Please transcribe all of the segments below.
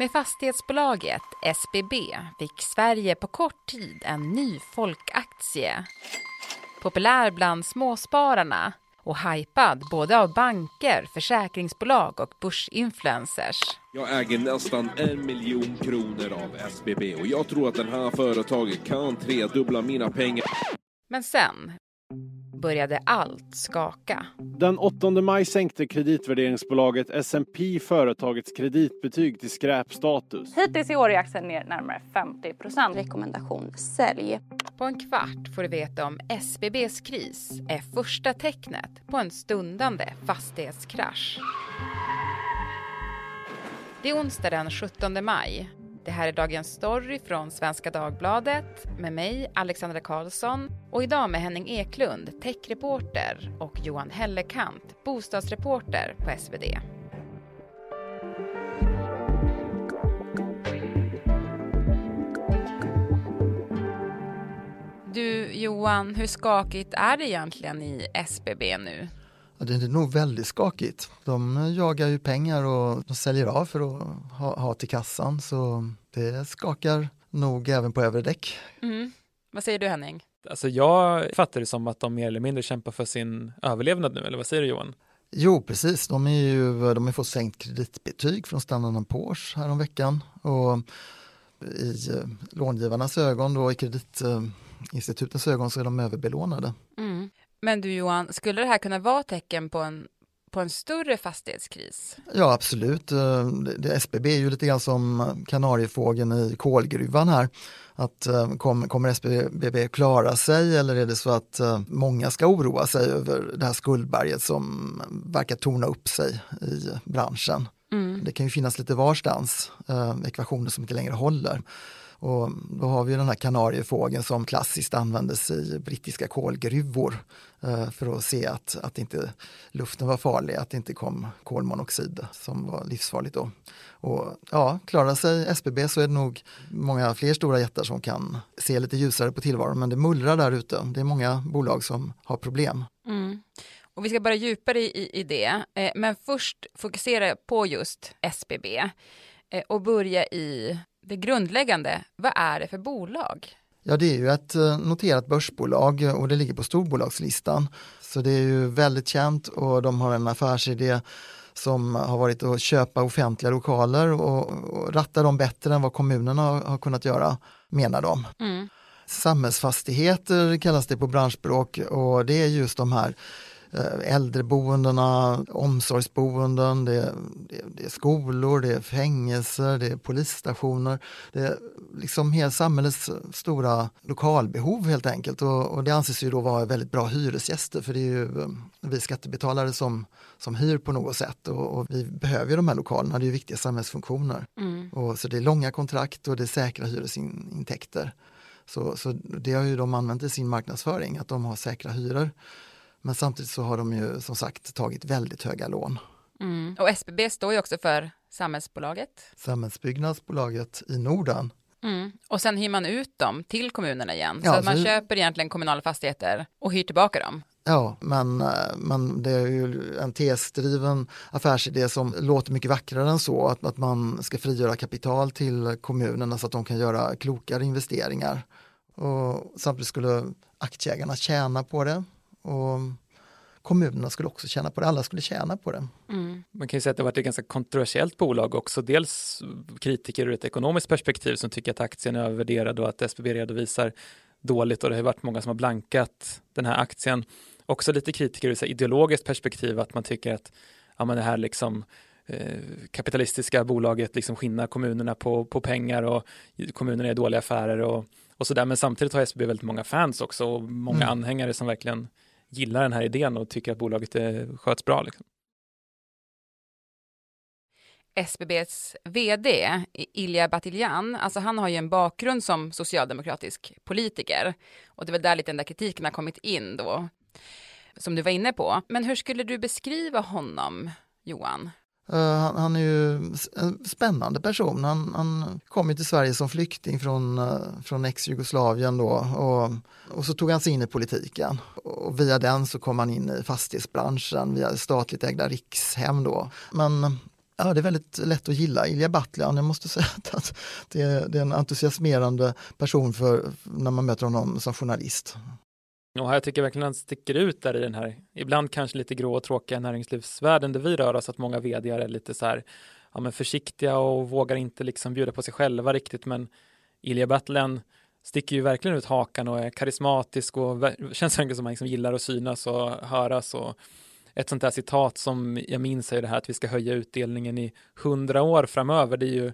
Med fastighetsbolaget SBB fick Sverige på kort tid en ny folkaktie. Populär bland småspararna och hypad både av banker, försäkringsbolag och börsinfluencers. Jag äger nästan en miljon kronor av SBB och jag tror att den här företaget kan tredubbla mina pengar. Men sen började allt skaka. Den 8 maj sänkte kreditvärderingsbolaget S&P företagets kreditbetyg till skräpstatus. Hittills i år är aktien ner närmare 50 procent. Rekommendation sälj. På en kvart får du veta om SBBs kris är första tecknet på en stundande fastighetskrasch. Det är onsdag den 17 maj. Det här är dagens story från Svenska Dagbladet med mig, Alexandra Karlsson och idag med Henning Eklund, techreporter och Johan Hellekant, bostadsreporter på SvD. Du Johan, hur skakigt är det egentligen i SBB nu? Ja, det är nog väldigt skakigt. De jagar ju pengar och de säljer av för att ha, ha till kassan så det skakar nog även på övre däck. Mm. Vad säger du Henning? Alltså jag fattar det som att de mer eller mindre kämpar för sin överlevnad nu, eller vad säger du Johan? Jo, precis. De, är ju, de har fått sänkt kreditbetyg från Standard Poor's häromveckan. Och i eh, långivarnas ögon, då, i kreditinstitutens ögon, så är de överbelånade. Mm. Men du Johan, skulle det här kunna vara tecken på en, på en större fastighetskris? Ja, absolut. Eh, det, SBB är ju lite grann som kanariefågeln i kolgruvan här. Att, eh, kom, kommer SBB klara sig eller är det så att uh, många ska oroa sig över det här skuldberget som verkar torna upp sig i branschen? Mm. Det kan ju finnas lite varstans ekvationer som inte längre håller. Och då har vi den här kanariefågeln som klassiskt användes i brittiska kolgruvor eh, för att se att, att inte luften var farlig, att det inte kom kolmonoxid som var livsfarligt då. Och ja, klarar sig SBB så är det nog många fler stora jättar som kan se lite ljusare på tillvaron, men det mullrar där ute. Det är många bolag som har problem. Mm. Och vi ska bara djupare i, i det, eh, men först fokusera på just SBB eh, och börja i det grundläggande, vad är det för bolag? Ja, det är ju ett eh, noterat börsbolag och det ligger på storbolagslistan. Så det är ju väldigt känt och de har en affärsidé som har varit att köpa offentliga lokaler och, och ratta dem bättre än vad kommunerna har, har kunnat göra, menar de. Mm. Samhällsfastigheter kallas det på branschspråk och det är just de här äldreboendena, omsorgsboenden, det är, det, är skolor, det är fängelser, det är polisstationer. Det är liksom hela samhällets stora lokalbehov helt enkelt och, och det anses ju då vara väldigt bra hyresgäster för det är ju eh, vi skattebetalare som, som hyr på något sätt och, och vi behöver ju de här lokalerna, det är viktiga samhällsfunktioner. Mm. Och, så det är långa kontrakt och det är säkra hyresintäkter. Så, så det har ju de använt i sin marknadsföring, att de har säkra hyror. Men samtidigt så har de ju som sagt tagit väldigt höga lån. Mm. Och SBB står ju också för Samhällsbolaget. Samhällsbyggnadsbolaget i Norden. Mm. Och sen hyr man ut dem till kommunerna igen. Ja, så, man så... köper egentligen kommunala fastigheter och hyr tillbaka dem. Ja, men, eh, men det är ju en tesdriven affärsidé som låter mycket vackrare än så. Att, att man ska frigöra kapital till kommunerna så att de kan göra klokare investeringar. Och samtidigt skulle aktieägarna tjäna på det och kommunerna skulle också tjäna på det, alla skulle tjäna på det. Mm. Man kan ju säga att det har varit ett ganska kontroversiellt bolag också, dels kritiker ur ett ekonomiskt perspektiv som tycker att aktien är övervärderad och att SBB redovisar dåligt och det har varit många som har blankat den här aktien. Också lite kritiker ur ett ideologiskt perspektiv att man tycker att ja, men det här liksom eh, kapitalistiska bolaget liksom skinnar kommunerna på, på pengar och kommunerna är dåliga affärer och, och sådär. Men samtidigt har SBB väldigt många fans också och många mm. anhängare som verkligen gillar den här idén och tycker att bolaget eh, sköts bra. Liksom. SBBs vd Ilja Batiljan, alltså han har ju en bakgrund som socialdemokratisk politiker och det är väl där lite den där kritiken har kommit in då, som du var inne på. Men hur skulle du beskriva honom, Johan? Uh, han, han, är ju en spännande person. Han, han kom ju till Sverige som flykting från, uh, från ex-Jugoslavien då och, och så tog han sig in i politiken. Och via den så kom han in i fastighetsbranschen via statligt ägda Rikshem då. Men Ja, det är väldigt lätt att gilla Ilja Batljan. Jag måste säga att det är, det är en entusiasmerande person för när man möter honom som journalist. Och jag tycker verkligen att han sticker ut där i den här, ibland kanske lite grå och tråkiga näringslivsvärlden där vi rör oss, att många vd är lite så här, ja men försiktiga och vågar inte liksom bjuda på sig själva riktigt, men Ilja Batljan sticker ju verkligen ut hakan och är karismatisk och känns som man liksom gillar att synas och höras. Och ett sånt där citat som jag minns är det här att vi ska höja utdelningen i hundra år framöver. Det är ju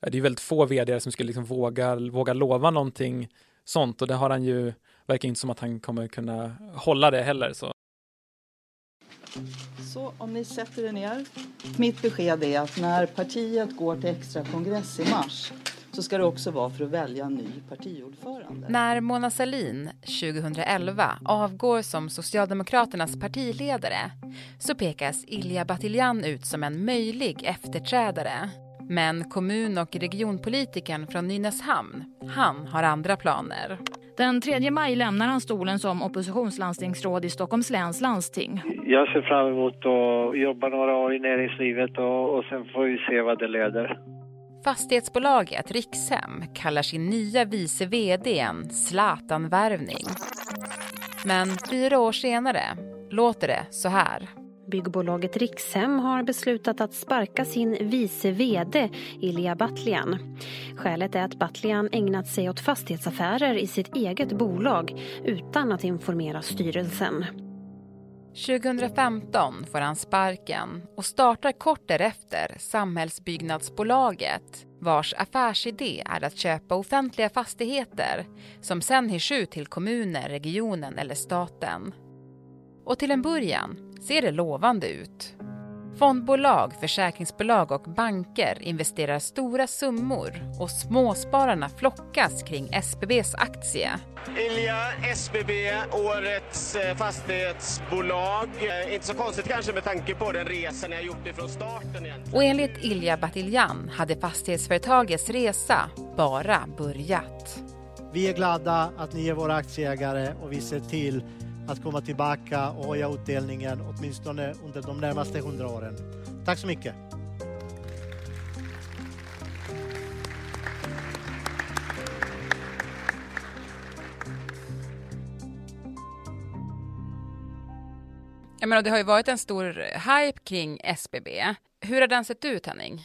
det är väldigt få vd som skulle liksom våga, våga lova någonting sånt. Och det har han ju, verkar inte som att han kommer kunna hålla det heller. Så. Så om ni sätter er ner. Mitt besked är att när partiet går till extra kongress i mars så ska det också vara för att välja en ny partiordförande. När Mona Sahlin 2011 avgår som Socialdemokraternas partiledare så pekas Ilja Batiljan ut som en möjlig efterträdare. Men kommun och regionpolitiken från Nynäshamn, han har andra planer. Den 3 maj lämnar han stolen som oppositionslandstingsråd i Stockholms läns landsting. Jag ser fram emot att jobba några år i näringslivet och, och sen får vi se vad det leder. Fastighetsbolaget Rikshem kallar sin nya vice vd en Zlatan-värvning. Men fyra år senare låter det så här. Byggbolaget Rikshem har beslutat att sparka sin vice vd Ilja Batljan. Skälet är att Battlian ägnat sig åt fastighetsaffärer i sitt eget bolag utan att informera styrelsen. 2015 får han sparken och startar kort därefter Samhällsbyggnadsbolaget vars affärsidé är att köpa offentliga fastigheter som sen hyrs ut till kommuner, regionen eller staten. Och till en början ser det lovande ut. Fondbolag, försäkringsbolag och banker investerar stora summor och småspararna flockas kring SBBs aktie. Ilja, SBB, årets eh, fastighetsbolag. Eh, inte så konstigt kanske med tanke på den resan jag gjort ifrån starten. Egentligen. Och enligt Ilja Batiljan hade fastighetsföretagets resa bara börjat. Vi är glada att ni är våra aktieägare och vi ser till att komma tillbaka och höja utdelningen åtminstone under de närmaste hundra åren. Tack så mycket! Jag menar, det har ju varit en stor hype kring SBB. Hur har den sett ut, Henning?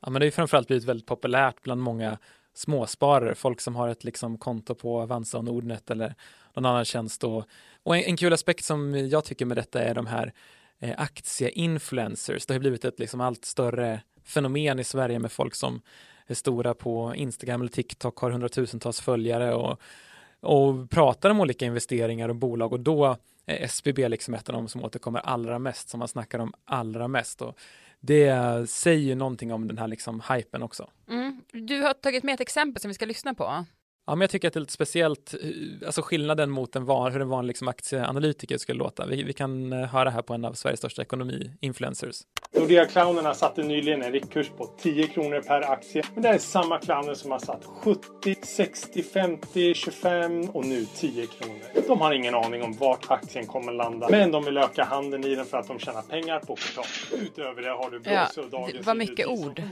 Ja, men det har ju framförallt blivit väldigt populärt bland många småsparare, folk som har ett liksom konto på Avanza och Nordnet eller någon annan tjänst. Och, och en, en kul aspekt som jag tycker med detta är de här eh, aktieinfluencers. Det har blivit ett liksom allt större fenomen i Sverige med folk som är stora på Instagram eller TikTok, har hundratusentals följare och, och pratar om olika investeringar och bolag och då är SBB liksom ett av de som återkommer allra mest, som man snackar om allra mest. Och det säger ju någonting om den här liksom hypen också. Mm. Du har tagit med ett exempel som vi ska lyssna på. Ja, men jag tycker att det är lite speciellt, eh, alltså skillnaden mot en van, hur en vanlig liksom aktieanalytiker skulle låta. Vi, vi kan eh, höra här på en av Sveriges största ekonomi-influencers. Nordea-clownerna satte nyligen en riktkurs på 10 kronor per aktie. Men det är samma clowner som har satt 70, 60, 50, 25 och nu 10 kronor. De har ingen aning om vart aktien kommer landa. Men de vill öka handeln i den för att de tjänar pengar på portal. Utöver det har du Börse och Dagens ja, Vad mycket ord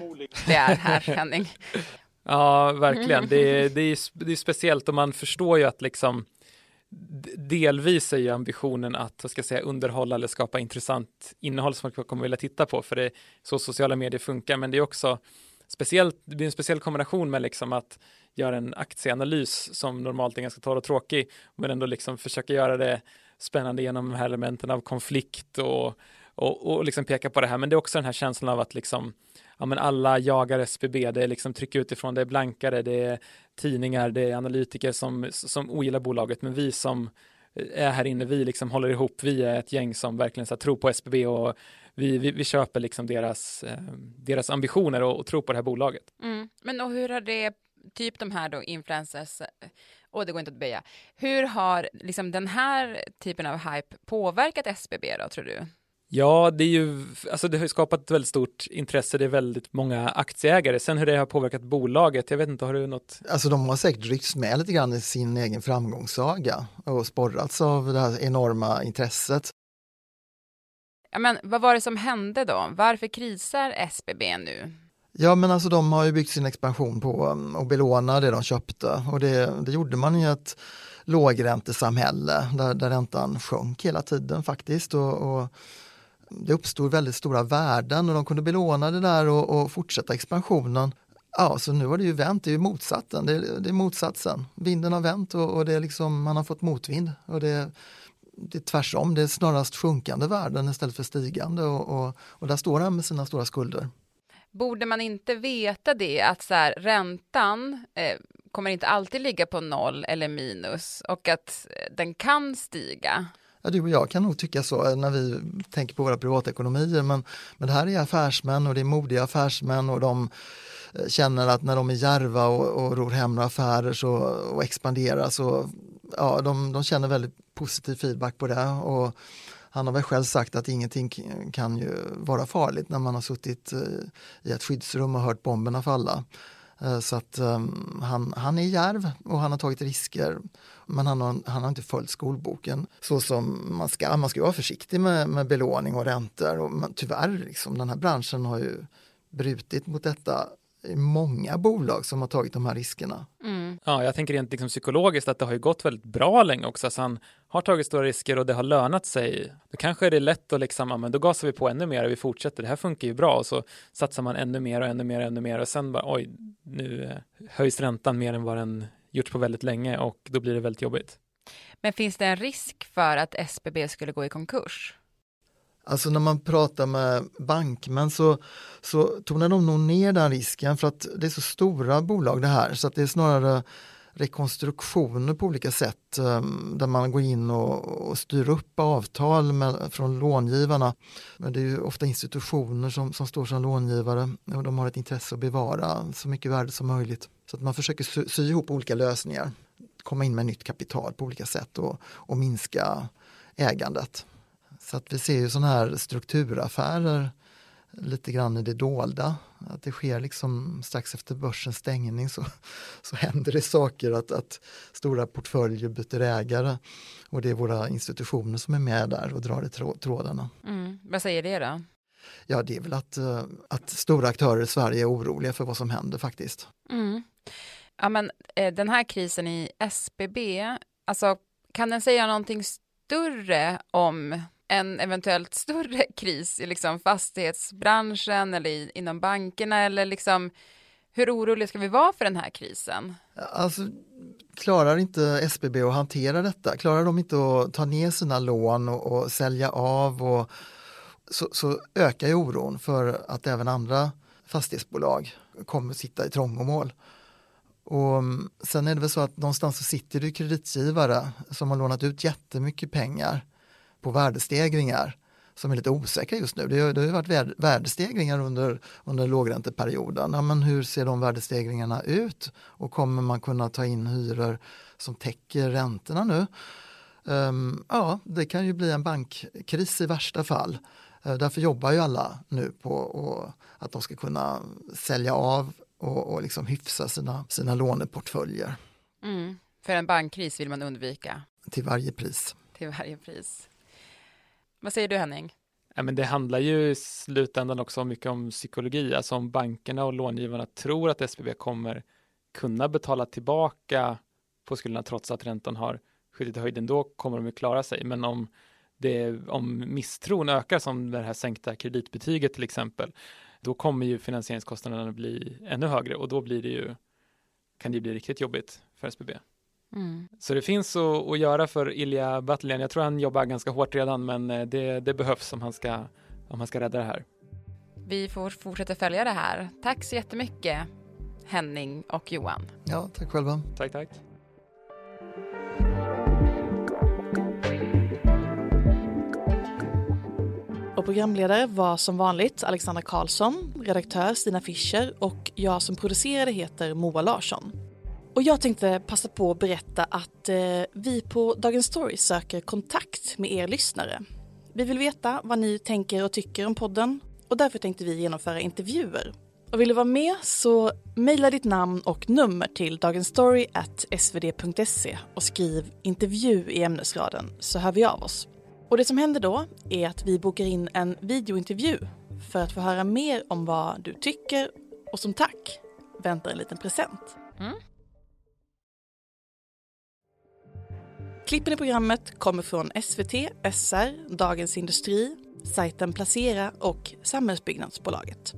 det är här, Henning. Ja, verkligen. Det är, det, är, det är speciellt och man förstår ju att liksom delvis är ju ambitionen att ska säga, underhålla eller skapa intressant innehåll som man kommer vilja titta på, för det är så sociala medier funkar, men det är också speciellt, det blir en speciell kombination med liksom att göra en aktieanalys som normalt är ganska torr och tråkig, men ändå liksom försöka göra det spännande genom de här elementen av konflikt och, och, och liksom peka på det här, men det är också den här känslan av att liksom ja, men alla jagar SBB, det är liksom tryck utifrån, det är blankare, det är tidningar, det är analytiker som, som ogillar bolaget, men vi som är här inne, vi liksom håller ihop, vi är ett gäng som verkligen så här, tror på SBB och vi, vi, vi köper liksom deras, eh, deras ambitioner och, och tror på det här bolaget. Mm. Men och hur har det, typ de här då influencers, eh, och det går inte att böja, hur har liksom den här typen av hype påverkat SBB då tror du? Ja, det är ju, alltså det har skapat ett väldigt stort intresse. Det är väldigt många aktieägare. Sen hur det har påverkat bolaget, jag vet inte, har du något? Alltså de har säkert ryckts med lite grann i sin egen framgångssaga och sporrats av det här enorma intresset. Ja, men vad var det som hände då? Varför krisar SBB nu? Ja men alltså de har ju byggt sin expansion på att belåna det de köpte och det, det gjorde man i ett lågräntesamhälle där, där räntan sjönk hela tiden faktiskt. Och, och det uppstod väldigt stora värden och de kunde belåna det där och, och, fortsätta expansionen. Ja, så nu har det ju vänt, det är ju motsatsen. Det, det är motsatsen. Vinden har vänt och, och, det är liksom, man har fått motvind. Och det, det är tvärtom. det är snarast sjunkande värden istället för stigande och, och, och där står han med sina stora skulder. Borde man inte veta det, att så här, räntan eh, kommer inte alltid ligga på noll eller minus och att eh, den kan stiga? Ja, du och jag kan nog tycka så eh, när vi tänker på våra privatekonomier men, men det här är affärsmän och det är modiga affärsmän och de eh, känner att när de är järva och, och ror hem några affärer så, och expanderar så ja, de, de känner väldigt positiv feedback på det. Och han har väl själv sagt att ingenting kan ju vara farligt när man har suttit eh, i ett skyddsrum och hört bomberna falla. Eh, så att um, han, han är järv och han har tagit risker. Men han har, han har inte följt skolboken så som man ska. Man ska vara försiktig med, med belåning och räntor. Och man, tyvärr, liksom, den här branschen har ju brutit mot detta i många bolag som har tagit de här riskerna. Mm. Ja, jag tänker rent liksom psykologiskt att det har ju gått väldigt bra länge också. Så han har tagit stora risker och det har lönat sig. Då kanske är det lätt att liksom, ja, men då gasar vi på ännu mer och vi fortsätter. Det här funkar ju bra och så satsar man ännu mer och ännu mer och ännu mer och sen bara oj, nu eh, höjs räntan mer än vad den gjorts på väldigt länge och då blir det väldigt jobbigt. Men finns det en risk för att SBB skulle gå i konkurs? Alltså när man pratar med bankmän så, så tonar de nog ner den risken för att det är så stora bolag det här så att det är snarare rekonstruktioner på olika sätt ehm, där man går in och, och styr upp avtal med, från långivarna. Men det är ju ofta institutioner som, som står som långivare och de har ett intresse att bevara så mycket värde som möjligt. Så att man försöker sy, sy ihop olika lösningar, komma in med nytt kapital på olika sätt och, och minska ägandet. Så att vi ser ju sådana här strukturaffärer lite grann i det dolda. Att det sker liksom strax efter börsens stängning så, så händer det saker att, att stora portföljer byter ägare och det är våra institutioner som är med där och drar i trådarna. Mm. Vad säger det då? Ja, det är väl att, eh, att stora aktörer i Sverige är oroliga för vad som händer faktiskt. Mm. Ja, men eh, den här krisen i SBB, alltså kan den säga någonting större om en eventuellt större kris i liksom fastighetsbranschen eller i, inom bankerna eller liksom hur oroliga ska vi vara för den här krisen? Alltså, klarar inte SBB att hantera detta? Klarar de inte att ta ner sina lån och, och sälja av och så, så, ökar ju oron för att även andra fastighetsbolag kommer sitta i trångmål. Och mm, sen är det väl så att någonstans så sitter det kreditgivare som har lånat ut jättemycket pengar på värdestegringar som är lite osäkra just nu. Det har, det har varit värdestegringar under, under lågränteperioden. Ja, men hur ser de värdestegringarna ut och kommer man kunna ta in hyror som täcker räntorna nu? Um, ja, det kan ju bli en bankkris i värsta fall. Uh, därför jobbar ju alla nu på och, att de ska kunna sälja av och, och liksom hyfsa sina, sina låneportföljer. Mm. För en bankkris vill man undvika? Till varje pris. Till varje pris. Vad säger du Henning? Ja, men det handlar ju i slutändan också mycket om psykologi, alltså om bankerna och långivarna tror att SBB kommer kunna betala tillbaka på skulderna trots att räntan har skjutit i höjden, då kommer de att klara sig. Men om, det, om misstron ökar, som det här sänkta kreditbetyget till exempel, då kommer ju finansieringskostnaderna bli ännu högre och då blir det ju, kan det bli riktigt jobbigt för SBB. Mm. Så det finns att, att göra för Ilja Batljan. Jag tror han jobbar ganska hårt redan, men eh, det, det behövs om han, ska, om han ska rädda det här. Vi får fortsätta följa det här. Tack så jättemycket Henning och Johan. Ja, tack själva. Tack, tack. Och programledare var som vanligt Alexandra Karlsson, redaktör Stina Fischer och jag som producerade heter Moa Larsson. Och jag tänkte passa på att berätta att eh, vi på Dagens Story söker kontakt med er lyssnare. Vi vill veta vad ni tänker och tycker om podden och därför tänkte vi genomföra intervjuer. Och vill du vara med så mejla ditt namn och nummer till dagensstory.svd.se och skriv intervju i ämnesraden så hör vi av oss. Och det som händer då är att vi bokar in en videointervju för att få höra mer om vad du tycker och som tack väntar en liten present. Mm. Klippen i programmet kommer från SVT, SR, Dagens Industri, sajten Placera och Samhällsbyggnadsbolaget.